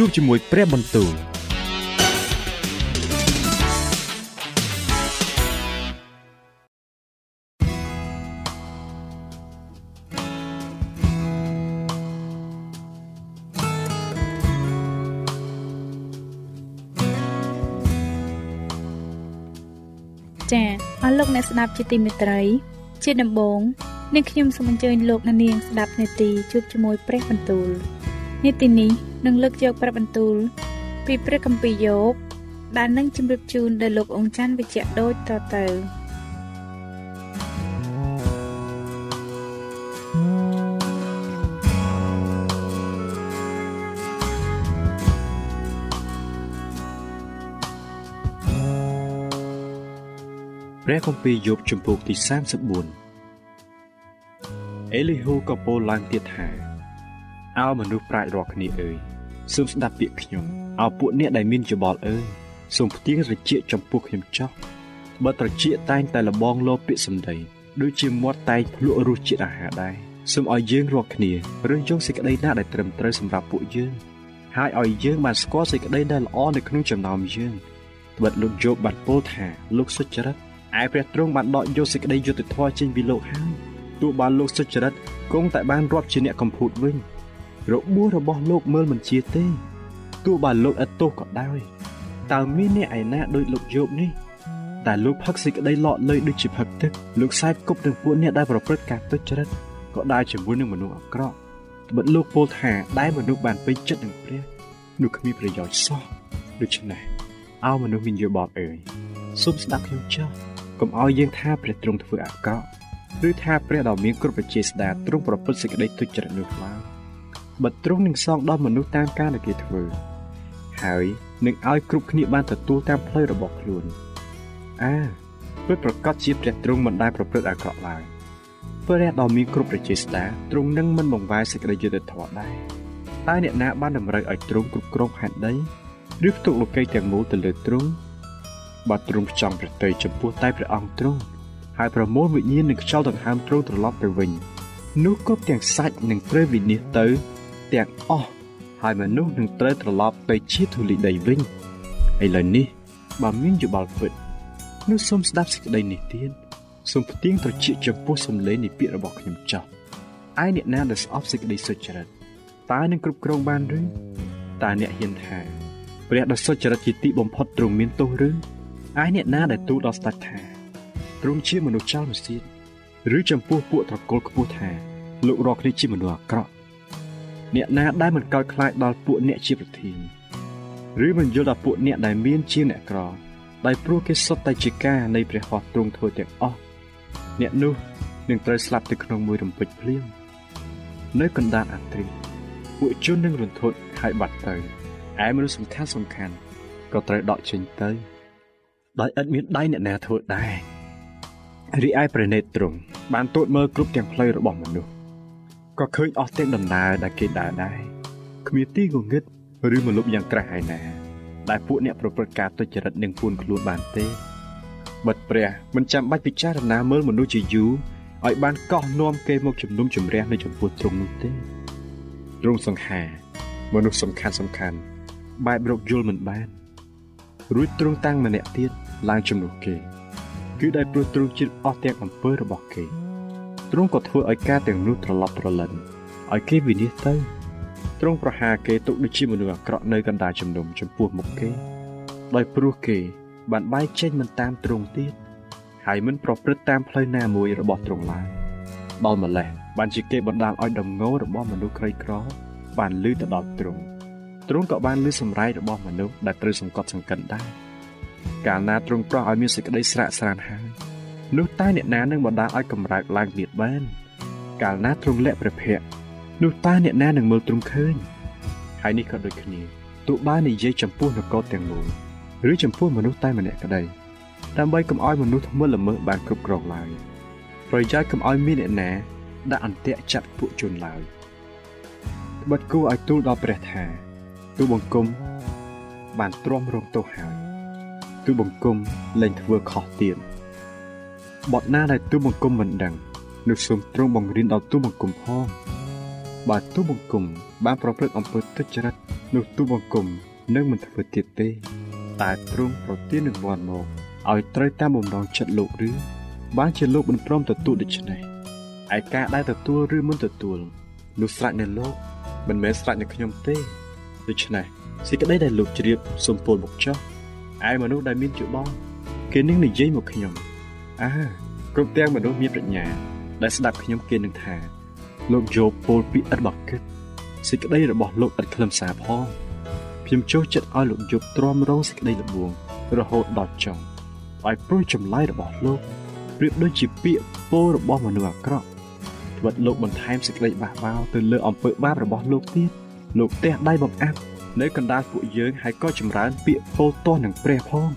ជួបជាមួយព្រះបន្ទូលចា៎អស់លោកអ្នកស្ដាប់ជាទីមេត្រី ជាដំបូងនាងខ្ញុំសូមអញ្ជើញលោកអ្នកនាងស្ដាប់នេតិជួបជាមួយព្រះបន្ទូលនេតិនេះ នឹងលើកយកព្រះបន្ទូល ពីព្រះគម្ពីរយោបដែលនឹងជម្រាបជូនដល់លោកអង្ចាន់វិជ្ជៈដូចតទៅព្រះគម្ពីរយោបជំពូកទី34អេលីហ៊ូក៏ពោលឡើងទៀតថាអោមនុស្សប្រាជ្ញរាល់គ្នាអើយ សូមស្ដាប់ពាក្យខ្ញុំអោពួកអ្នកដែលមានច្បល់អើយសូមផ្ទៀងត្រចៀកចំពោះខ្ញុំចោះបើត្រចៀកតែងតែលបងលោពាក្យសម្ដីដូចជាមាត់តែងភ្លក់រសជាតិអាហារដែរសូមឲ្យយើងរាល់គ្នារើសយកសេចក្តីណាដែលត្រឹមត្រូវសម្រាប់ពួកយើងហើយឲ្យយើងបានស្គាល់សេចក្តីដែលល្អនៅក្នុងចំណោមយើងត្បិតលោកយោបបានពោលថាលោកសុចរិតឯព្រះទ្រង់បានដកយកសេចក្តីយុត្តិធម៌ចេញពីលោកហើយទោះបានលោកសុចរិតគង់តែបានរាប់ជាអ្នកកំពូតវិញ របួសរបស់លោកមើលមិនជាទេទោះបានលោកឥតទោសក៏ដោយតើមានអ្នកឯណាដូចលោកយោបនេះតែលោកផឹកសេចក្តីលក់លុយដូចជាផឹកទឹកលោកខ្សែគប់នឹងពួកអ្នកដែលប្រព្រឹត្តការទុច្ចរិតក៏ដើរជាមួយនឹងមនុស្សអាក្រក់ត្បិតលោកពោលថាដែលមនុស្សបានពេញចិត្តនឹងព្រះនោះគ្មានប្រយោជន៍សោះដូច្នេះអោមនុស្សមានយោបល់អើយសូមស្ដាប់ខ្ញុំចោះកុំឲ្យយើងថាព្រះទ្រង់ធ្វើអាក្រក់ឬថាព្រះដ៏មានគ្រប់វិជាស្ដាទ្រង់ប្រព្រឹត្តសេចក្តីទុច្ចរិតនោះឡើយ បើទ្រង់នឹងសងដល់មនុស្សតាមការដែលគេធ្វើហើយនឹងឲ្យគ្រប់គ្នាបានទទួលតាមផ្លូវរបស់ខ្លួនអាពិតប្រកបជាព្រះទ្រង់មិនដែលប្រព្រឹត្តអាក្រក់ឡើយព្រះដ៏មានគ្រប់ប្រជាស្ដាទ្រង់នឹងមិនបង្វែរសេចក្តីយុត្តិធម៌ដែរតើអ្នកណាបានតម្រូវឲ្យទ្រង់គ្រប់គ្រងផែនដីឬផ្ទុកលោកីទាំងមូលទៅលើទ្រង់បើទ្រង់ចង់ប្រតិយចំពោះតែព្រះអង្គទ្រង់ហើយប្រមូលវិញ្ញាណនិងខ្យល់ដង្ហើមទ្រង់ត្រឡប់ទៅវិញនោះគ្រប់ទាំងសាច់នឹងត្រូវវិនិច្ឆ័យទៅ ទាំងអស់ហើយមនុស្សនឹងត្រូវត្រឡប់ទៅជាធូលីដីវិញឥឡូវនេះបើមានយោបល់ពិតនោះសូមស្ដាប់សេចក្តីនេះទៀតសូមផ្ទៀងត្រជាចំពោះសំឡេងនៃពាក្យរបស់ខ្ញុំចោះឯអ្នកណាដែលស្អប់សេចក្តីសុចរិតតើនឹងគ្រប់គ្រងបានឬតើអ្នកហ៊ានថាព្រះដ៏សុចរិតជាទីបំផុតទ្រង់មានទោសឬឯអ្នកណាដែលទូលដល់ស្ដេចថាទ្រង់ជាមនុស្សចោលម្សៀតឬចំពោះពួកត្រកូលខ្ពស់ថាលោករកគ្នាជាមនុស្សអាក្រក់ អ្នកណាដែលមិនកោតខ្លាចដល់ពួកអ្នកជាប្រធានឬមិនយល់ដល់ពួកអ្នកដែលមានជាអ្នកក្រដោយព្រោះគេសុទ្ធតែជាការនៃព្រះហស្ថទ្រង់ធ្វើទាំងអស់អ្នកនោះនឹងត្រូវស្លាប់ទៅក្នុងមួយរំពេចភ្លាមនៅកណ្ដាលអាត្រីពួកជននឹងរន្ធត់ហើយបាត់ទៅឯមនុស្សសំខាន់សំខាន់ក៏ត្រូវដកចេញទៅដោយឥតមានដៃអ្នកណាធ្វើដែររីឯព្រះនេតទ្រង់បានទូតមើលគ្រប់ទាំងផ្លូវរបស់មនុស្ស ក៏ឃើញអស់ទាំងដំណើរដែលគេដើរដែរគ្មានទីងងឹតឬមលុបយ៉ាងក្រាស់ហើយណា ដែលពួកអ្នកប្រព្រឹត្តការទុច្ចរិតនឹងពួនខ្លួនបានទេបិទព្រះមិនចាំបាច់ពិចារណាមើលមនុស្សជាយូរឲ្យបានកោះនាំគេមកជំនុំជម្រះនៅចំពោះទ្រង់នោះទេទ្រង់សង្ហាមនុស្សសំខាន់សំខាន់បែបរកយល់មិនបានរួចទ្រង់តាំងម្នាក់ទៀតឡើងជំនួសគេ គឺដោយព្រោះទ្រង់ជិតអស់ទាំងអំពើរបស់គេ ទ្រង់ក៏ធ្វើឲ្យការទាំងនោះត្រឡប់ត្រលិនឲ្យគេវិនិច្ឆ័យទៅទ្រង់ប្រហារគេទុកដូចជាមនុស្សអាក្រក់នៅកណ្ដាលជំនុំចំពោះមុខគេដោយព្រោះគេ បានបែកចេញមិនតាមទ្រង់ទៀតហើយមិនប្រព្រឹត្តតាមផ្លូវណាមួយរបស់ទ្រង់ឡើយដល់ម្លេះបានជាគេបណ្ដាលឲ្យដំងោរបស់មនុស្សក្រីក្រ បានលឺទៅដល់ទ្រង់ទ្រង់ក៏បានលឺសម្រែករបស់មនុស្សដែលត្រូវសង្កត់សង្កិនដែរកាលណាទ្រង់ប្រោះឲ្យមានសេចក្តីស្រាក់ស្រានហើយ នោះតើអ្នកណានឹងបណ្ដាលឲ្យកម្រើកឡើងទៀតបាន កាលណាទ្រង់លាក់ព្រះភ័ក្រនោះតើអ្នកណានឹងមើលទ្រង់ឃើញហើយនេះក៏ដូចគ្នាទោះបាននិយាយចំពោះនគរទាំងមូលឬចំពោះមនុស្សតែម្នាក់ក្តីដើម្បីកុំឲ្យមនុស្សធ្មើលល្មើសបានគ្រប់គ្រងឡើយប្រយោជន៍កុំឲ្យមានអ្នកណាដាក់អន្ទាក់ចាប់ពួកជនឡើយត្បិតគួរឲ្យទូលដល់ព្រះថាទូបង្គំបានទ្រាំរងទោសហើយទូបង្គំលែងធ្វើខុសទៀត បទណាដែលទូបង្គំមិនដឹងនោះសូមទ្រង់បង្រៀនដល់ទូបង្គំផងបើទូបង្គំបានប្រព្រឹត្តអំពើទុច្ចរិតនោះទូបង្គំនឹងមិនធ្វើទៀតទេតែទ្រង់ប្រទាននឹងវត្តមកឲ្យត្រូវតាមបំណងចិត្តលោកឬបានជាលោកមិនព្រមទទួលដូច្នេះឯការដែលទទួលឬមិនទទួលនោះស្រេចនៅលោកមិនមែនស្រេចនៅខ្ញុំទេដូច្នេះសេចក្តីដែលលោកជ្រាបសូមពោលមកចុះឯមនុស្សដែលមានជាបងគេនឹងនិយាយមកខ្ញុំ អើគ្រប់ទាំងមនុស្សមានប្រាជ្ញា ដែលស្ដាប់ខ្ញុំគេនឹងថា លោកយោពោលពីឥតបកគិតសេចក្តីរបស់លោកឥតខ្លឹមសារផងខ្ញុំចូលចិត្តឲ្យលោកយប់ទ្រាំរងសេចក្តីល្បួងរហូតដល់ចុងឲ្យព្រួយចម្លើយរបស់លោកប្រៀបដូចជាពាក្យពោលរបស់មនុស្សអាក្រក់ត្បិតលោកបន្ថែមសេចក្តីបះបោរទៅលើអំពើបាបរបស់លោកទៀតលោកទះដៃបង្អាប់នៅកណ្ដាលពួកយើងហើយក៏ចម្រើនពាក្យពោលទាស់នឹងព្រះផង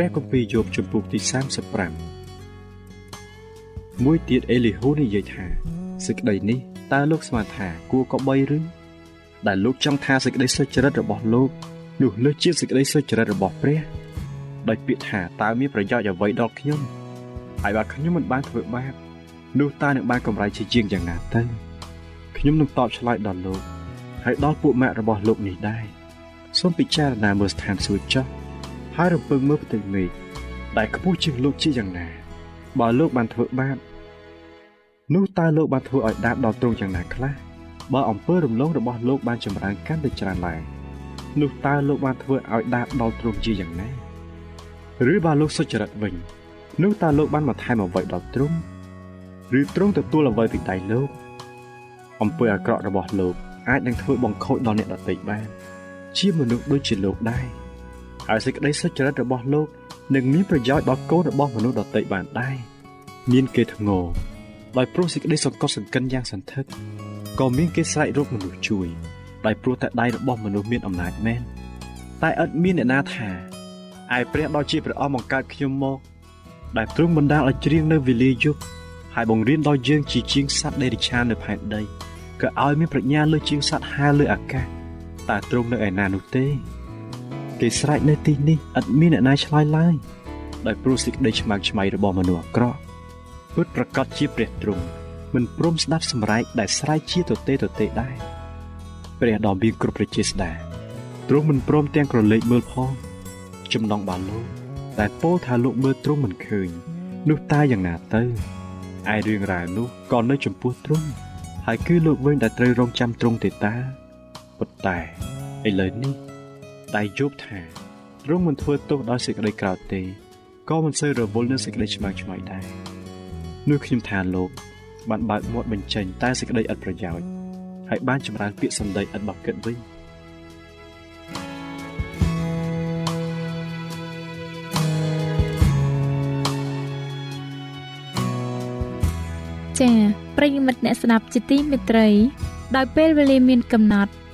ព្រះគម្ពីរយោបជំពូកទី35មួយទៀតអេលីហ៊ូនិយាយថាសេចក្តីនេះតើលោកស្មានថាគួរក៏បីឬដែលលោកចង់ថាសេចក្តីសុចរិតរបស់លោកនោះលើសជាសេចក្តីសុចរិតរបស់ព្រះដោយពាក្យថាតើមានប្រយោជន៍អ្វីដល់ខ្ញុំហើយបើខ្ញុំមិនបានធ្វើបាបនោះតើនឹងបានកម្រៃជាជាងយ៉ាងណាទៅខ្ញុំនឹងតបឆ្លើយដល់លោកហើយដល់ពួកម៉ាក់របស់លោកនេះដែរសូមពិចារណាមើលស្ថានសួគ៌ចុះ ហើយរំពឹងមើលផ្ទៃមេឃដែលខ្ពស់ជាងលោកជាយ៉ាងណា បើលោកបានធ្វើបាបនោះតើលោកបានធ្វើឲ្យដាបដល់ទ្រង់យ៉ាងណាខ្លះបើអំពើរំលងរបស់លោកបានចម្រើនកាន់តែច្រើនឡើងនោះតើលោកបានធ្វើឲ្យដាបដល់ទ្រង់ជាយ៉ាងណាឬបើលោកសុចរិតវិញនោះតើលោកបានបន្ថែមអ្វីដល់ទ្រង់ឬទ្រង់ទទួលអ្វីពីដៃលោកអំពើអាក្រក់របស់លោកអាចនឹងធ្វើបង្ខូចដល់អ្នកដទៃបាន ជាមនុស្សដូចជាលោកដែរ ហើយសេចក្តីសុចរិតរបស់លោកនឹងមានប្រយោជន៍ដល់កូនរបស់មនុស្សដទៃបានដែរមានគេធ្ងោដោយព្រោះសេចក្តីសង្កត់សង្កិនយ៉ាងសន្ធឹកក៏មានគេស្រែករកមនុស្សជួយដោយព្រោះតែដៃរបស់មនុស្សមានអំណាចមែនតែឥតមានអ្នកណាថាឯព្រះដ៏ជាព្រះអង្គបង្កើតខ្ញុំមកដែលទ្រង់បណ្ដាលឲ្យច្រៀងនៅវេលាយប់ហើយបង្រៀនដល់យើងជាជាងសត្វដេរិឆាននៅផែនដីក៏ឲ្យមានប្រាជ្ញាលើជាងសត្វហើរលើអាកាសតែទ្រង់នៅឯណានោះទេ គេស្រែកនៅទីនេះឥតមានអ្នកណាឆ្លើយឡើយដោយព្រោះសេចក្តីឆ្មាំងឆ្មៃរបស់មនុស្សអាក្រក់ពុតប្រកាសជាព្រះទ្រង់មិនព្រមស្ដាប់សម្រែកដែលស្រែកជាទទេទទេដែរព្រះដ៏មានគ្រប់ប្រជាស្ដាទ្រង់មិនព្រមទាំងក្រឡេកមើលផងចំណងបានលោកតែពោលថាលោកមើលទ្រង់មិនឃើញនោះតើយ៉ាងណាទៅឯរឿងរ៉ាវនោះក៏នៅចំពោះទ្រង់ហើយគឺលោកវិញដែលត្រូវរងចាំទ្រង់ទេតាប៉ុន្តែឥឡូវនេះ តែយប់ថាទ្រង់មិនធ្វើទោសដោយសេចក្តីក្រោធទេក៏មិនសូវរវល់នឹងសេចក្តីឆ្មាំងឆ្មៃដែរនោះខ្ញុំថាលោកបានបើកមាត់បញ្ចេញតែសេចក្តីឥតប្រយោជន៍ហើយបានចម្រើនពាក្យសម្ដីឥតបោះគិតវិញចា៎ប្រិយមិត្តអ្នកស្ដាប់ជាទីមេត្រី ដោយពេលវេលាមានកំណត់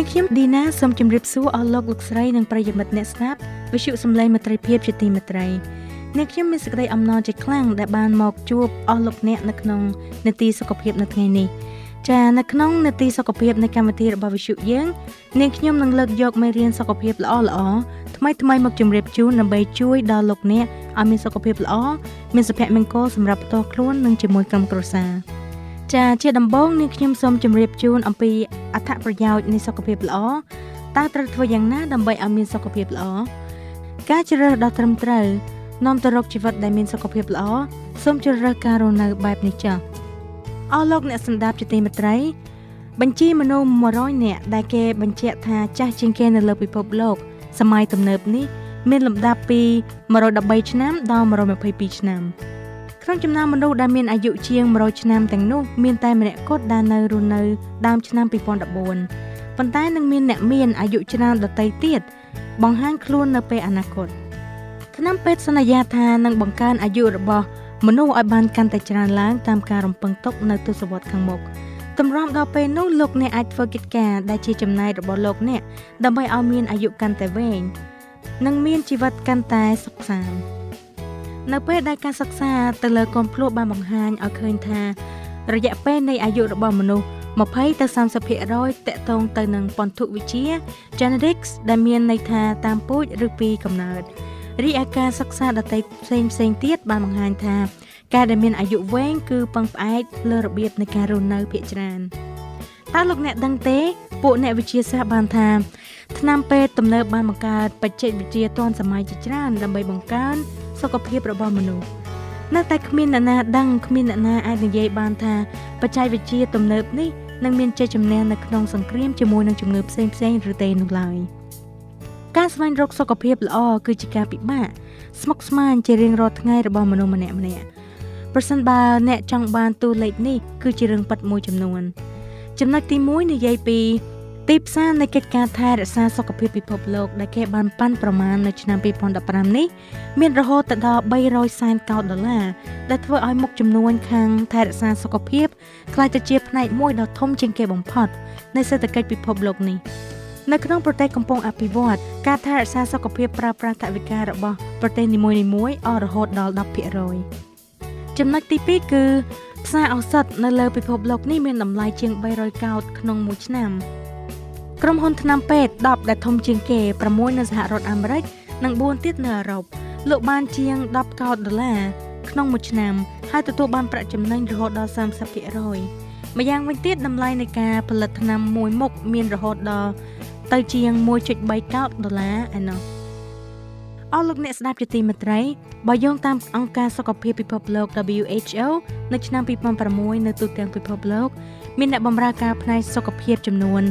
នាងខ្ញុំឌីណាសូមជម្រាបសួរអស់លោកលោកស្រីនិងប្រិយមិត្តអ្នកស្ដាប់វិទ្យុសំឡេងមិត្តភាពជាទីមេត្រីអ្នកខ្ញុំមានសេចក្តីអំណរជាខ្លាំងដែលបានមកជួបអស់លោកអ្នកនៅក្នុងនេតិសុខភាពនៅថ្ងៃនេះចានៅក្នុងនេតិសុខភាពនៃកម្មវិធីរបស់វិទ្យុយើងនាងខ្ញុំនឹងលើកយកមេរៀនសុខភាពល្អល្អថ្មីថ្មីមកជម្រាបជូនដើម្បីជួយដល់លោកអ្នកឲ្យមានសុខភាពល្អមានសុភមង្គលសម្រាប់ផ្ទាល់ខ្លួននិងជាមួយក្រុមគ្រួសារ ចាជាដំបូងនាងខ្ញុំសូមជម្រាបជូនអំពីអត្ថប្រយោជន៍នៃសុខភាពល្អតើត្រូវធ្វើយ៉ាងណាដើម្បីឲ្យមានសុខភាពល្អការជ្រើសរើសដ៏ត្រឹមត្រូវនាំទៅរកជីវិតដែលមានសុខភាពល្អសូមជ្រើសរើសការរស់នៅបែបនេះចា៎អស់លោកអ្នកសម្ដាប់ជាទីមេត្រី បញ្ជីមនុស្ស100នាក់ដែលគេបញ្ជាក់ថាចាស់ជាងគេនៅលើពិភពលោក សម័យទំនើបនេះ មានលំដាប់ពី113ឆ្នាំដល់122ឆ្នាំ ក្នុងចំណោមមនុស្សដែលមានអាយុជាង100ឆ្នាំទាំងនោះមានតែម្នាក់គត់ដែលនៅរស់នៅដើមឆ្នាំ2014ប៉ុន្តែនឹងមានអ្នកមានអាយុច្រើនដទៃទៀតបង្ហាញខ្លួននៅពេលអនាគតឆ្នាំពេទ្យសន្យាថានឹងបង្កើនអាយុរបស់មនុស្សឲ្យបានកាន់តែច្រើនឡើងតាមការរំពឹងទុកនៅទសវត្សរ៍ខាងមុខតម្រាំដល់ពេលនោះលោកអ្នកអាចធ្វើកិច្ចការដែលជាចំណាយរបស់លោកអ្នកដើម្បីឲ្យមានអាយុកាន់តែវែងនិងមានជីវិតកាន់តែសុខសាន្ត នៅពេលដែលការសិក្សាទៅលើកូនភ្លោះបានបង្ហាញឲ្យឃើញថា រយៈពេលនៃអាយុរបស់មនុស្ស20ទៅ30%តកតងទៅនឹងពន្ធុវិទ្យា genetics ដែលមានន័យថាតាមពូជឬពីកំណើតរីឯការសិក្សាដតីផ្សេងផ្សេងទៀតបានបង្ហាញថាការដែលមានអាយុវែងគឺពឹងផ្អែកលើរបៀបនៃការរស់នៅភាគច្រើនតើលោកអ្នកដឹងទេ ពួកអ្នកវិទ្យាសាស្ត្របានថាថ្នាំពេទ្យទំនើបបានបង្កើតបច្ចេកវិទ្យាទាន់សម័យជាច្រើនដើម្បីបង្កើន សុខភាពរបស់មនុស្សនៅតែគ្មានអ្នកណាដឹងគ្មានអ្នកណាអាចនិយាយបានថាបច្ចេកវិទ្យាទំនើបនេះនឹងមានជ័យជំនះនៅក្នុងសង្គ្រាមជាមួយនឹងជំងឺផ្សេងផ្សេងឬទេនោះឡើយ។ការស្វែងរកសុខភាពល្អគឺជាការពិបាកស្មុគស្មាញជារៀងរាល់ថ្ងៃរបស់មនុស្សម្នាក់ម្នាក់ប្រសិនបើអ្នកចង់បានតួលេខនេះគឺជារឿងប៉ັດមួយចំនួន ចំណុចទី1និយាយពី ទីផ្សារនៃកិច្ចការថែរក្សាសុខភាពពិភពលោកដែលគេបានប៉ាន់ប្រមាណនៅឆ្នាំ2015នេះមានរហូតដល់300សែនកោដដុល្លារដែលធ្វើឲ្យមុខចំនួនខាងថែរក្សាសុខភាពក្លាយទៅជាផ្នែកមួយដ៏ធំជាងគេបំផុតនៃសេដ្ឋកិច្ចពិភពលោកនេះ។នៅក្នុងប្រទេសកំពុងអភិវឌ្ឍការថែរក្សាសុខភាពប្រើប្រាស់ថវិការបស់ប្រទេសនីមួយៗអស់រហូតដល់10%ចំណុចទី2គឺផ្សារឱសថនៅលើពិភពលោកនេះមានតម្លៃជាង300កោដក្នុងមួយឆ្នាំ ក្រុមហ៊ុនថ្នាំពេទ្យ10ដែលធំជាងគេ6នៅសហរដ្ឋអាមេរិកនិង4ទៀតនៅអឺរ៉ុបលក់បានជាង10កោដដុល្លារក្នុងមួយឆ្នាំហើយទទួលបានប្រាក់ចំណេញរហូតដល់30%ម្យ៉ាងវិញទៀតតម្លៃនៃការផលិតថ្នាំមួយមុខមានរហូតដល់ទៅជាង1.3កោដដុល្លារឯណោះ អស់លោកអ្នកស្ដាប់ជាទីមេត្រីបើយោងតាមអង្គការសុខភាពពិភពលោក WHO នៅឆ្នាំ2006នៅទូទាំងពិភពលោក មានអ្នកបម្រើការផ្នែកសុខភាពចំនួន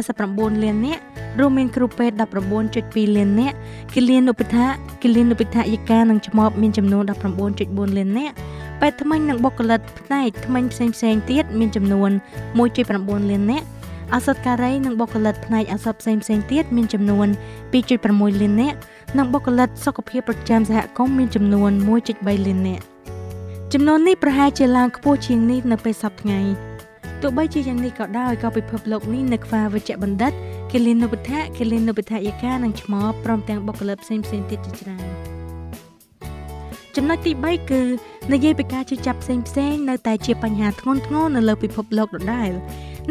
49លាននាក់រួមមានគ្រូពេទ្យ19.2លាននាក់គិលានុបដ្ឋាគិលានុបដ្ឋាយិកានិងឆ្មបមានចំនួន19.4លាននាក់ពេទ្យថ្មិញនិងបុគ្គលិកផ្នែកថ្មិញផ្សេងផ្សេងទៀតមានចំនួន1.9លាននាក់ ឱសថការីនិងបុគ្គលិកផ្នែកឱសថផ្សេងផ្សេងទៀតមានចំនួន2.6លាននាក់និងបុគ្គលិកសុខភាពប្រចាំសហគមន៍មានចំនួន1.3លាននាក់ចំនួននេះប្រហែលជាឡើងខ្ពស់ជាងនេះនៅពេលសប្តាហ៍ថ្ងៃទោះបីជាយ៉ាងនេះក៏ដោយក៏ពិភពលោកនេះនៅខ្វះវិជ្ជបណ្ឌិតគិលានុបដ្ឋៈគិលានុបដ្ឋាយិកានិងឆ្មបព្រមទាំងបុគ្គលិកផ្សេងផ្សេងទៀតជាច្រើនចំណុចទី3គឺនិយាយពីការជិះចាប់ផ្សេងផ្សេងនៅតែជាបញ្ហាធ្ងន់ធ្ងរនៅលើពិភពលោកដដែល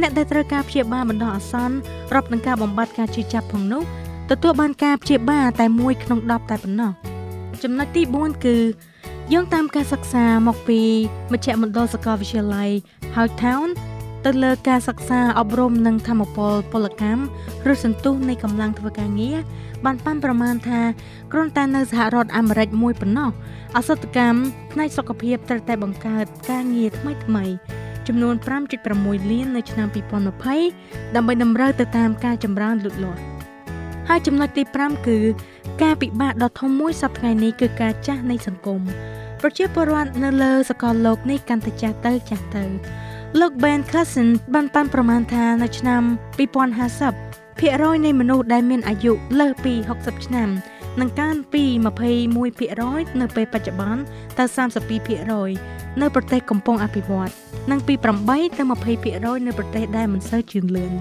អ្នកដែលត្រូវការព្យាបាលបណ្ដោះអាសន្នរាប់នឹងការបំបត្តិការឈឺចាប់ផងនោះទទួលបានការព្យាបាលតែមួយក្នុង10តែប៉ុណ្ណោះចំណុចទី4គឺយោងតាមការសិក្សាមកពីមជ្ឈមណ្ឌលសាកលវិទ្យាល័យ Howtown ទៅលើការសិក្សាអប់រំនិងធម្មពលពលកម្មឬសន្ទុះនៃកម្លាំងធ្វើការងារបានប៉ាន់ប្រមាណថាគ្រាន់តែនៅសហរដ្ឋអាមេរិកមួយប៉ុណ្ណោះអសតកម្មផ្នែកសុខភាពត្រូវតែបង្កើតការងារថ្មីថ្មី ចំនួន5.6លាននៅឆ្នាំ2020ដើម្បីតម្រូវទៅតាមការចម្រើនលូតលាស់ហើយចំណុចទី5គឺការពិបាកដ៏ធំមួយសប្តាហ៍ថ្ងៃនេះគឺការចាស់នៃសង្គមប្រជាពលរដ្ឋនៅលើសកលលោកនេះកាន់តែចាស់ទៅចាស់ទៅលោក Ben Carson បានប៉ាន់ប្រមាណថានៅឆ្នាំ2050ភាគរយនៃមនុស្សដែលមានអាយុលើសពី60ឆ្នាំនឹងកើនពី21%នៅពេលបច្ចុប្បន្នទៅ32% នៅប្រទេសកំពុងអភិវឌ្ឍនិងពី8ទៅ20%នៅប្រទេសដែលមិនសូវជឿនលឿន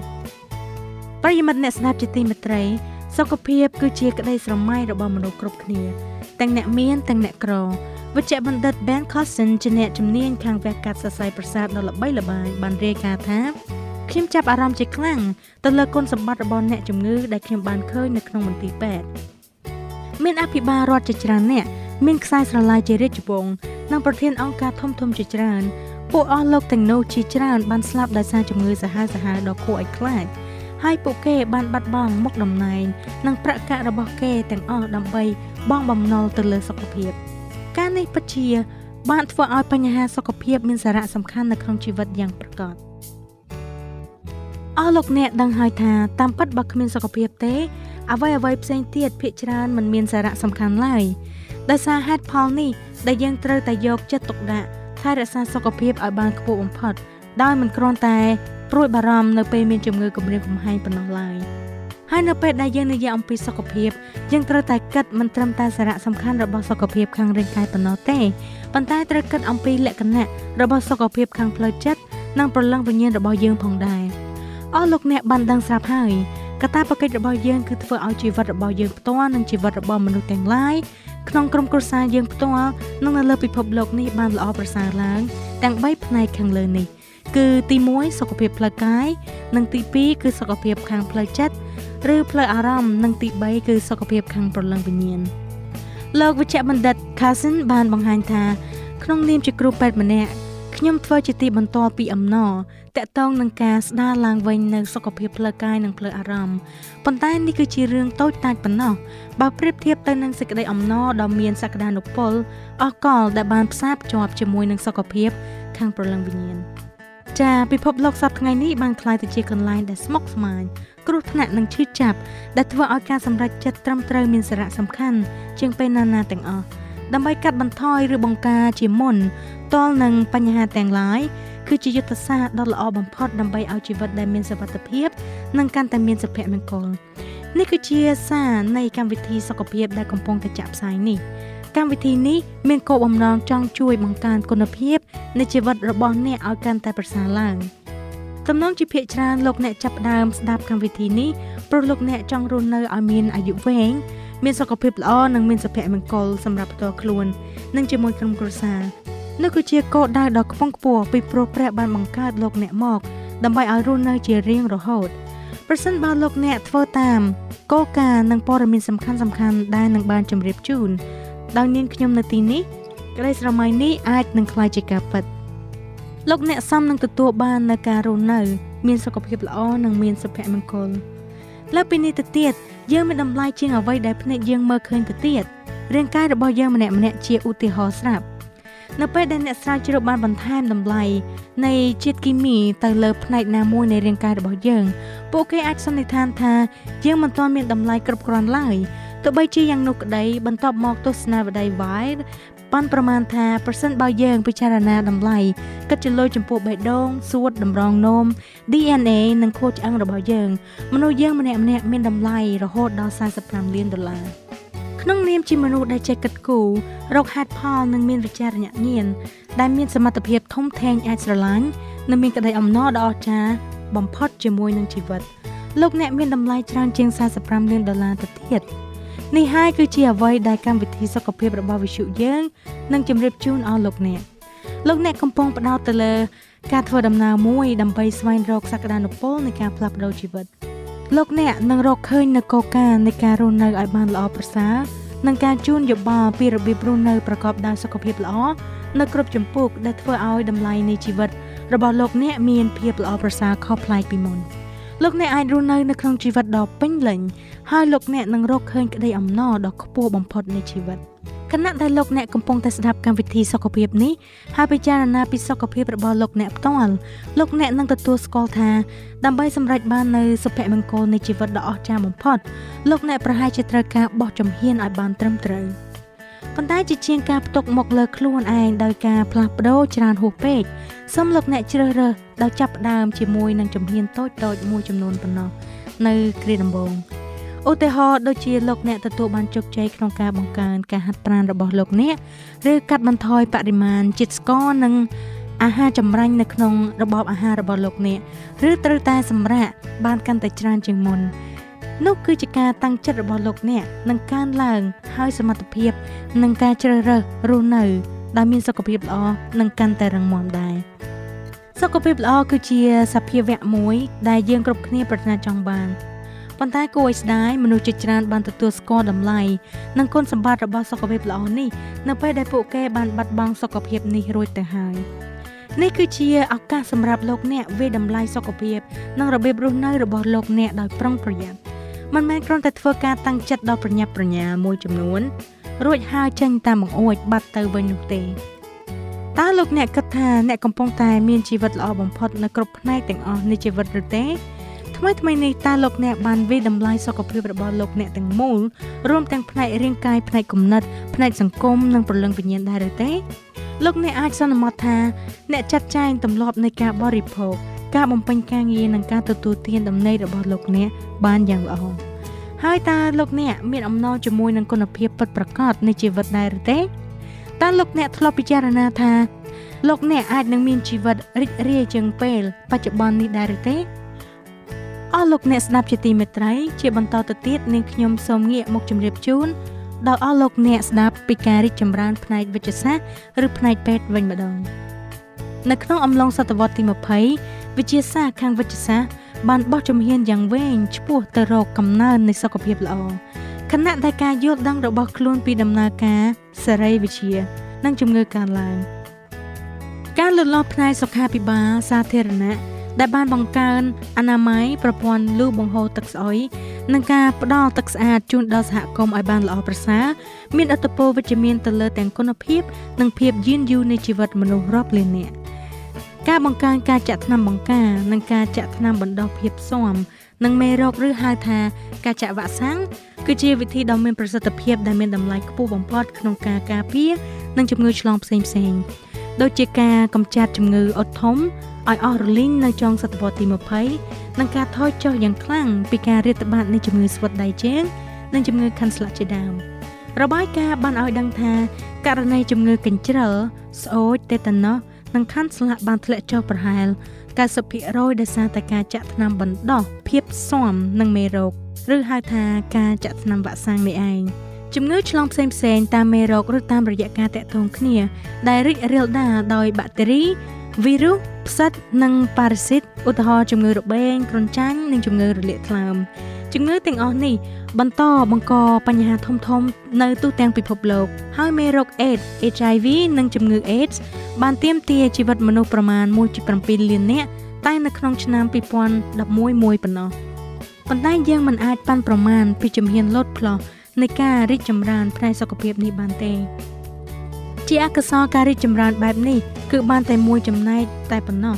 ប្រិយមិត្តអ្នកស្ដាប់ជាទីមេត្រី សុខភាពគឺជាក្តីស្រមៃរបស់មនុស្សគ្រប់គ្នាទាំងអ្នកមានទាំងអ្នកក្រវិជ្ជបណ្ឌិត Ben Carson ជាអ្នកជំនាញខាងវះកាត់សរសៃប្រសាទដ៏ល្បីល្បាញបានរាយការណ៍ថាខ្ញុំចាប់អារម្មណ៍ជាខ្លាំងទៅលើគុណសម្បត្តិរបស់អ្នកជំងឺដែលខ្ញុំបានឃើញនៅក្នុងមន្ទីរពេទ្យមានអភិបាលរដ្ឋជាច្រើនអ្នក មានខ្សែស្រឡាយជារាជវង្សនិងប្រធានអង្គការធំធំជាច្រើនពួកអស់លោកទាំងនោះជាច្រើនបានស្លាប់ដោយសារជំងឺសាហាវសាហាវដ៏គួរឲ្យខ្លាចហើយពួកគេបានបាត់បង់មុខតំណែងនិងប្រាក់កាក់របស់គេទាំងអស់ដើម្បីបង់បំណុលទៅលើសុខភាព។ការនេះពិតជា បានធ្វើឲ្យបញ្ហាសុខភាពមានសារៈសំខាន់នៅក្នុងជីវិតយ៉ាងប្រកបអស់លោកអ្នកដឹងហើយថាតាមពិតបើគ្មានសុខភាពទេអ្វីអ្វីផ្សេងទៀតភាគច្រើនមិនមានសារៈសំខាន់ឡើយ ដោយសារហេតុផលនេះដែលយើងត្រូវតែយកចិត្តទុកដាក់ថែរក្សាសុខភាពឲ្យបានខ្ពស់បំផុតដោយមិនគ្រាន់តែព្រួយបារម្ភនៅពេលមានជំងឺគំរាមកំហែងប៉ុណ្ណោះឡើយ។ហើយនៅពេលដែលយើងនិយាយអំពីសុខភាពយើងត្រូវតែគិតមិនត្រឹមតែសារៈសំខាន់របស់សុខភាពខាងរាងកាយប៉ុណ្ណោះទេប៉ុន្តែត្រូវគិតអំពីលក្ខណៈរបស់សុខភាពខាងផ្លូវចិត្តនិងប្រលឹងវិញ្ញាណរបស់យើងផងដែរអស់លោកអ្នកបានដឹងស្រាប់ហើយកតាបកិច្ចរបស់យើងគឺធ្វើឲ្យជីវិតរបស់យើងផ្ទាល់និងជីវិតរបស់មនុស្សទាំងឡាយ ក្នុងក្រុមគ្រួសារយើងផ្ទាល់និងនៅលើពិភពលោកនេះបានល្អប្រសើរឡើងទាំង3ផ្នែកខាងលើនេះគឺទី1សុខភាពផ្លូវកាយនិងទី2គឺសុខភាពខាងផ្លូវចិត្តឬផ្លូវអារម្មណ៍និងទី3គឺសុខភាពខាងប្រលឹងវិញ្ញាណលោកវិជ្ជបណ្ឌិត Carson បានបង្ហាញថាក្នុងនាមជាគ្រូពេទ្យម្នាក់ ខ្ញុំធ្វើជាទីបន្ទាល់ពីអំណរតកតងនឹងការស្ដារឡើងវិញនៅសុខភាពផ្លូវកាយនិងផ្លូវអារម្មណ៍ប៉ុន្តែនេះគឺជារឿងតូចតាចប៉ុណ្ណោះបើប្រៀបធៀបទៅនឹងសេចក្តីអំណរដ៏មានសក្តានុពលអកលដែលបានផ្សារភ្ជាប់ជាមួយនឹងសុខភាពខាងប្រលឹងវិញ្ញាណចាពិភពលោកសប្តាហ៍ថ្ងៃនេះបានក្លាយទៅជាកន្លែងដែលស្មុគស្មាញគ្រោះថ្នាក់និងឈឺចាប់ដែលធ្វើឲ្យការសម្រេចចិត្តត្រឹមត្រូវមានសារៈសំខាន់ជាងពេលណាណាទាំងអស់ដើម្បីកាត់បន្ថយឬបង្ការជាមុន តលនឹងបញ្ហាទាំងឡាយគឺជាយុទ្ធសាស្ត្រដ៏ល្អបំផុតដើម្បីឲ្យជីវិតដែលមានសុវត្ថិភាពនិងកាន់តែមានសុភមង្គលនេះគឺជាសារនៃកម្មវិធីសុខភាពដែលកំពុងតែចាក់ផ្សាយនេះកម្មវិធីនេះមានគោលបំណងចង់ជួយបង្កើនគុណភាពនៃជីវិតរបស់អ្នកឲ្យកាន់តែប្រសើរឡើង។ទំនងជាភាកច្រើនលោកអ្នកចាប់ផ្ដើមស្ដាប់កម្មវិធីនេះព្រោះលោកអ្នកចង់រស់នៅឲ្យមានអាយុវែងមានសុខភាពល្អនិងមានសុភមង្គលសម្រាប់ផ្ទាល់ខ្លួននិងជាមួយក្រុមគ្រួសារ នោះគឺជាគោលដៅដ៏ខ្ពង់ខ្ពស់ពីព្រោះព្រះបានបង្កើតលោកអ្នកមកដើម្បីឲ្យរស់នៅជារៀងរហូតប្រសិនបើលោកអ្នកធ្វើតាមគោលការណ៍និងព័ត៌មានសំខាន់សំខាន់ដែលនឹងបានជម្រាបជូនដោយនាងខ្ញុំនៅទីនេះក្តីស្រមៃនេះអាចនឹងក្លាយជាការពិតលោកអ្នកសំនឹងទទួលបាននូវការរស់នៅ មានសុខភាពល្អនិងមានសុភមង្គលលើពីនេះទៅទៀតយើងមានតម្លៃជាងអ្វីដែលភ្នែកយើងមើលឃើញទៅទៀតរាងកាយរបស់យើងម្នាក់ម្នាក់ជាឧទាហរណ៍ស្រាប់ នៅពេលដែលអ្នកស្រាវជ្រាវបានបន្ថែមតម្លៃនៃជាតិគីមីទៅលើផ្នែកណាមួយនៃរាងកាយរបស់យើង ពួកគេអាចសន្និដ្ឋានថាយើងមិនទាន់មានតម្លៃគ្រប់គ្រាន់ឡើយទោះបីជាយ៉ាងនោះក្តីបន្ទាប់មកទស្សនាវដ្តី Wide ប៉ាន់ប្រមាណថាប្រសិនបើយើងពិចារណាតម្លៃគិតជាលុយចំពោះបេះដូងសួតតម្រងនោម DNA និងខួរឆ្អឹងរបស់យើង មនុស្សយើងម្នាក់ម្នាក់មានតម្លៃរហូតដល់45លានដុល្លារ ក្នុងនាមជាមនុស្សដែលចេះគិតគូររកហេតុផលនិងមានវិចារណញ្ញាណដែលមានសមត្ថភាពធំធេងអាចស្រឡាញ់និងមានក្តីអំណរដ៏អស្ចារ្យបំផុតជាមួយនឹងជីវិតលោកអ្នកមានតម្លៃច្រើនជាង45លានដុល្លារទៅទៀតនេះហើយគឺជាអ្វីដែលកម្មវិធីសុខភាពរបស់វិទ្យុយើងនឹងជម្រាបជូនអស់លោកអ្នកលោកអ្នកកំពុងផ្ដោតទៅលើ ការធ្វើដំណើរមួយដើម្បីស្វែងរកសក្តានុពលនៃការផ្លាស់ប្ដូរជីវិត លោកអ្នកនឹងរកឃើញនូវកលការនៃការរស់នៅឲ្យបានល្អប្រសើរនិងការជូនយោបល់ពីរបៀបរស់នៅប្រកបដោយសុខភាពល្អនៅគ្រប់ចម្ពោះដែលធ្វើឲ្យតម្លៃនៃជីវិតរបស់លោកអ្នកមានភាពល្អប្រសើរខុសប្លែកពីមុនលោកអ្នកអាចរស់នៅនៅក្នុងជីវិតដ៏ពេញលេញហើយលោកអ្នកនឹងរកឃើញក្តីអំណរដ៏ខ្ពស់បំផុតនៃជីវិត ខណៈដែលលោកអ្នកកំពុងតែស្ដាប់កម្មវិធីសុខភាពនេះហើយពិចារណាពីសុខភាពរបស់លោកអ្នកផ្ទាល់លោកអ្នកនឹងទទួលស្គាល់ថាដើម្បីសម្រេចបាននូវសុភមង្គលនៃជីវិតដ៏អស្ចារ្យបំផុតលោកអ្នកប្រហែលជាត្រូវការបោះជំហានឲ្យបានត្រឹមត្រូវប៉ុន្តែជាជាងការផ្ទុកមកលើខ្លួនឯងដោយការផ្លាស់ប្ដូរច្រើនហួសពេកសូមលោកអ្នកជ្រើសរើសដោយចាប់ផ្ដើមជាមួយនឹងជំហានតូចៗមួយចំនួនប៉ុណ្ណោះនៅគ្រាដំបូង ឧទាហរណ៍ដូចជាលោកអ្នកទទួលបានជោគជ័យក្នុងការបង្កើនការហាត់ប្រាណរបស់លោកអ្នកឬកាត់បន្ថយបរិមាណជាតិស្ករនិងអាហារចម្រាញ់នៅក្នុងរបបអាហាររបស់លោកអ្នកឬត្រូវតែសម្រាកបានកាន់តែច្រើនជាងមុននោះគឺជាការតាំងចិត្តរបស់លោកអ្នកនឹងកើនឡើងហើយសមត្ថភាពនឹងការជ្រើសរើសរស់នៅដែលមានសុខភាពល្អនឹងកាន់តែរឹងមាំដែរសុខភាពល្អគឺជាសភាវៈមួយដែលយើងគ្រប់គ្នាប្រាថ្នាចង់បាន ប៉ុន្តែគួរឲ្យស្ដាយមនុស្សជាច្រើនបានទទួលស្គាល់តម្លៃនិងគុណសម្បត្តិរបស់សុខភាពល្អនេះនៅពេលដែលពួកគេបានបាត់បង់សុខភាពនេះរួចទៅហើយនេះគឺជាឱកាសសម្រាប់លោកអ្នកវាតម្លៃសុខភាពនិងរបៀបរស់នៅរបស់លោកអ្នកដោយប្រុងប្រយ័ត្នមិនមែនគ្រាន់តែធ្វើការតាំងចិត្តដល់ប្រញាប់ប្រញាល់មួយចំនួនរួចហើយចេញតាមបង្អួចបាត់ទៅវិញនោះទេតើលោកអ្នកគិតថាអ្នកកំពុងតែមានជីវិតល្អបំផុតនៅគ្រប់ផ្នែកទាំងអស់នៃជីវិតឬទេ ថ្មីថ្មីនេះតើលោកអ្នកបានវិតម្លៃសុខភាពរបស់លោកអ្នកទាំងមូលរួមទាំងផ្នែករាងកាយផ្នែកគំនិតផ្នែកសង្គមនិងប្រលឹងវិញ្ញាណដែរឬទេលោកអ្នកអាចសន្មតថាអ្នកចាត់ចែងទម្លាប់នៃការបរិភោគការបំពេញការងារនិងការទទួលទានដំណេករបស់លោកអ្នកបានយ៉ាងល្អហើយតើលោកអ្នកមានអំណរជាមួយនឹងគុណភាពពិតប្រាកដនៃជីវិតដែរឬទេតើលោកអ្នកធ្លាប់ពិចារណាថាលោកអ្នកអាចនឹងមានជីវិតរីករាយជាងពេលបច្ចុប្បន្ននេះដែរឬទេ អស់លោកអ្នកស្ដាប់ជាទីមេត្រីជាបន្តទៅទៀតនាងខ្ញុំសូមងាកមកជម្រាបជូនដល់អស់លោកអ្នកស្ដាប់ពីការរីកចម្រើនផ្នែកវិទ្យាសាស្ត្រឬផ្នែកពេទ្យវិញម្ដងនៅក្នុងអំឡុងសតវត្សទី20វិទ្យាសាស្ត្រខាងវិទ្យាសាស្ត្របានបោះជំហានយ៉ាងវែងឆ្ពោះទៅរកកំណើននៃសុខភាពល្អខណៈដែលការយល់ដឹងរបស់ខ្លួនពីដំណើរការសេរីវិទ្យានិងជំងឺកើនឡើងការលូតលាស់ផ្នែកសុខាភិបាលសាធារណៈ ដែលបានបង្កើនអនាម័យប្រព័ន្ធលូបង្ហូរទឹកស្អុយនិងការផ្ដល់ទឹកស្អាតជូនដល់សហគមន៍ឲ្យបានល្អប្រសើរមានឥទ្ធិពលវិជ្ជមានទៅលើទាំងគុណភាព និងភាពយឺនយូរនៃជីវិតមនុស្សរាប់លាននាក់ការបង្កើនការចាក់ថ្នាំបង្ការនិងការចាក់ថ្នាំបណ្ដោះភាពស៊ាំនិងមេរោគឬហៅថាការចាក់វ៉ាក់សាំងគឺជាវិធីដ៏មានប្រសិទ្ធភាពដែលមានតម្លៃខ្ពស់បំផុតក្នុងការការពារនិងជំងឺឆ្លងផ្សេងៗ ដូចជាការកម្ចាត់ជំងឺអុតធំឲ្យអស់រលីងនៅចុងសតវត្សទី20និងការថយចុះយ៉ាងខ្លាំងពីការរាតត្បាតនៃជំងឺស្វិតដៃជើងនិងជំងឺខាន់ស្លាក់ជាដើមរបាយការណ៍បានឲ្យដឹងថាករណីជំងឺកញ្ជ្រឹលស្អូចតេតាណូសនិងខាន់ស្លាក់បានធ្លាក់ចុះប្រហែល90%ដោយសារតែការចាក់ថ្នាំបណ្ដោះភាពស៊ាំនឹងមេរោគឬហៅថាការចាក់ថ្នាំវ៉ាក់សាំងនេះឯង ជំងឺឆ្លងផ្សេងផ្សេងតាមមេរោគឬតាមរយៈការតាក់ទងគ្នា ដែលរីករាលដាលដោយបាក់តេរី វីរុសផ្សិតនិងប៉ារ៉ាស៊ីតឧទាហរណ៍ជំងឺរបេងគ្រុនចាញ់និងជំងឺរលាកថ្លើមជំងឺទាំងអស់នេះបន្តបង្កបញ្ហាធំធំនៅទូទាំងពិភពលោក ហើយមេរោគ AIDS HIV និងជំងឺ AIDS បានទាមទារជីវិតមនុស្សប្រមាណ1.7លាននាក់តែនៅក្នុងឆ្នាំ2011មួយប៉ុណ្ណោះប៉ុន្តែយើងមិនអាចប៉ាន់ប្រមាណពីជំហានលោតផ្លោះ នៃការរីកចម្រើនផ្នែកសុខភាពនេះបានទេ ជាអកុសលការរីកចម្រើនបែបនេះគឺបានតែមួយចំណែកតែប៉ុណ្ណោះ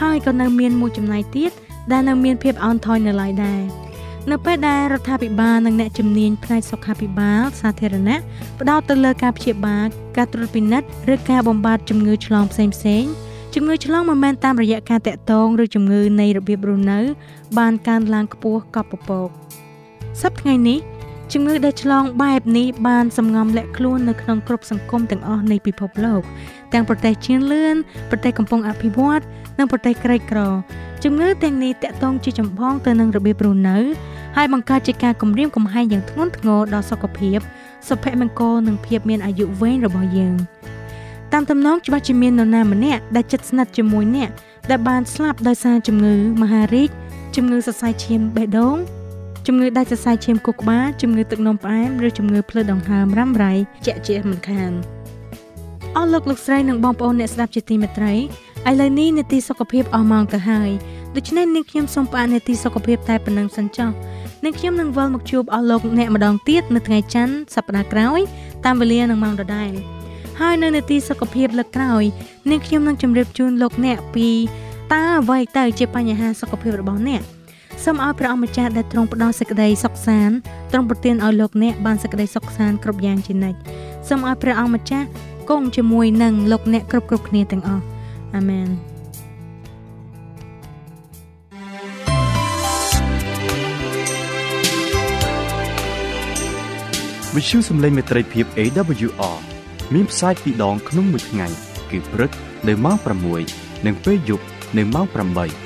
ហើយក៏នៅមានមួយចំណែកទៀតដែលនៅមានភាពអន់ថយនៅឡើយដែរនៅពេលដែលរដ្ឋាភិបាលនិងអ្នកជំនាញផ្នែកសុខាភិបាលសាធារណៈផ្ដោតទៅលើការព្យាបាលការត្រួតពិនិត្យឬការបំបត្តិជំងឺឆ្លងផ្សេងផ្សេងជំងឺឆ្លងមិនមែនតាមរយៈការតាក់ទងឬជំងឺនៃរបៀបរស់នៅ បានកើនឡើងខ្ពស់កប់ពពកសប្តាហ៍ថ្ងៃនេះ ជំងឺដែលឆ្លងបែបនេះបានសំងំលាក់ខ្លួននៅក្នុងគ្រប់សង្គមទាំងអស់នៃពិភពលោក ទាំងប្រទេសជឿនលឿនប្រទេសកំពុងអភិវឌ្ឍនិងប្រទេសក្រីក្រជំងឺទាំងនេះតាក់ទងជាចម្បងទៅនឹងរបៀបរស់នៅហើយបង្កើតជាការគំរាមកំហែងយ៉ាងធ្ងន់ធ្ងរដល់សុខភាពសុភមង្គលនិងភាពមានអាយុវែងរបស់យើងតាមទំនងច្បាស់ជាមាននរណាម្នាក់ដែលជិតស្និទ្ធជាមួយអ្នកដែលបានស្លាប់ដោយសារជំងឺមហារីកជំងឺសរសៃឈាមបេះដូង ជំងឺដាច់សរសៃឈាមគូក្បាលជំងឺទឹកនោមផ្អែមឬជំងឺភ្លើដង្ហើមរ៉ាំរ៉ៃជាក់ជាមិនខានអស់លោកលោកស្រីនិងបងប្អូនអ្នកស្ដាប់ជាទីមេត្រីឥឡូវនេះនេតិសុខភាពអស់ម៉ោងទៅហើយដូច្នេះនាងខ្ញុំសូមផ្អាកនេតិសុខភាពតែប៉ុណ្ណឹងសិនចុះនាងខ្ញុំនឹងវិលមកជួបអស់លោកអ្នកម្ដងទៀតនៅថ្ងៃច័ន្ទសប្ដាហ៍ក្រោយតាមវេលានឹងម៉ោងដដែលហើយនៅនេតិសុខភាពលើកក្រោយនាងខ្ញុំនឹងជម្រាបជូនលោកអ្នកពីតើអ្វីទៅជាបញ្ហាសុខភាពរបស់អ្នក សូមឲ្យព្រះអម្ចាស់ដែលទ្រង់ផ្ដល់សេចក្តីសុខសាន្តទ្រង់ប្រទានឲ្យលោកអ្នកបានសេចក្តីសុខសាន្តគ្រប់យ៉ាងជានិច្ចសូមឲ្យព្រះអង្គម្ចាស់គង់ជាមួយនឹងលោកអ្នកគ្រប់គ្រប់គ្នាទាំងអស់អាមែនវិទ្យុសំឡេងមេត្រីភាព AWR មានផ្សាយពីរដងក្នុងមួយថ្ងៃគឺព្រឹកនៅម៉ោង6និងពេលយប់នៅម៉ោង8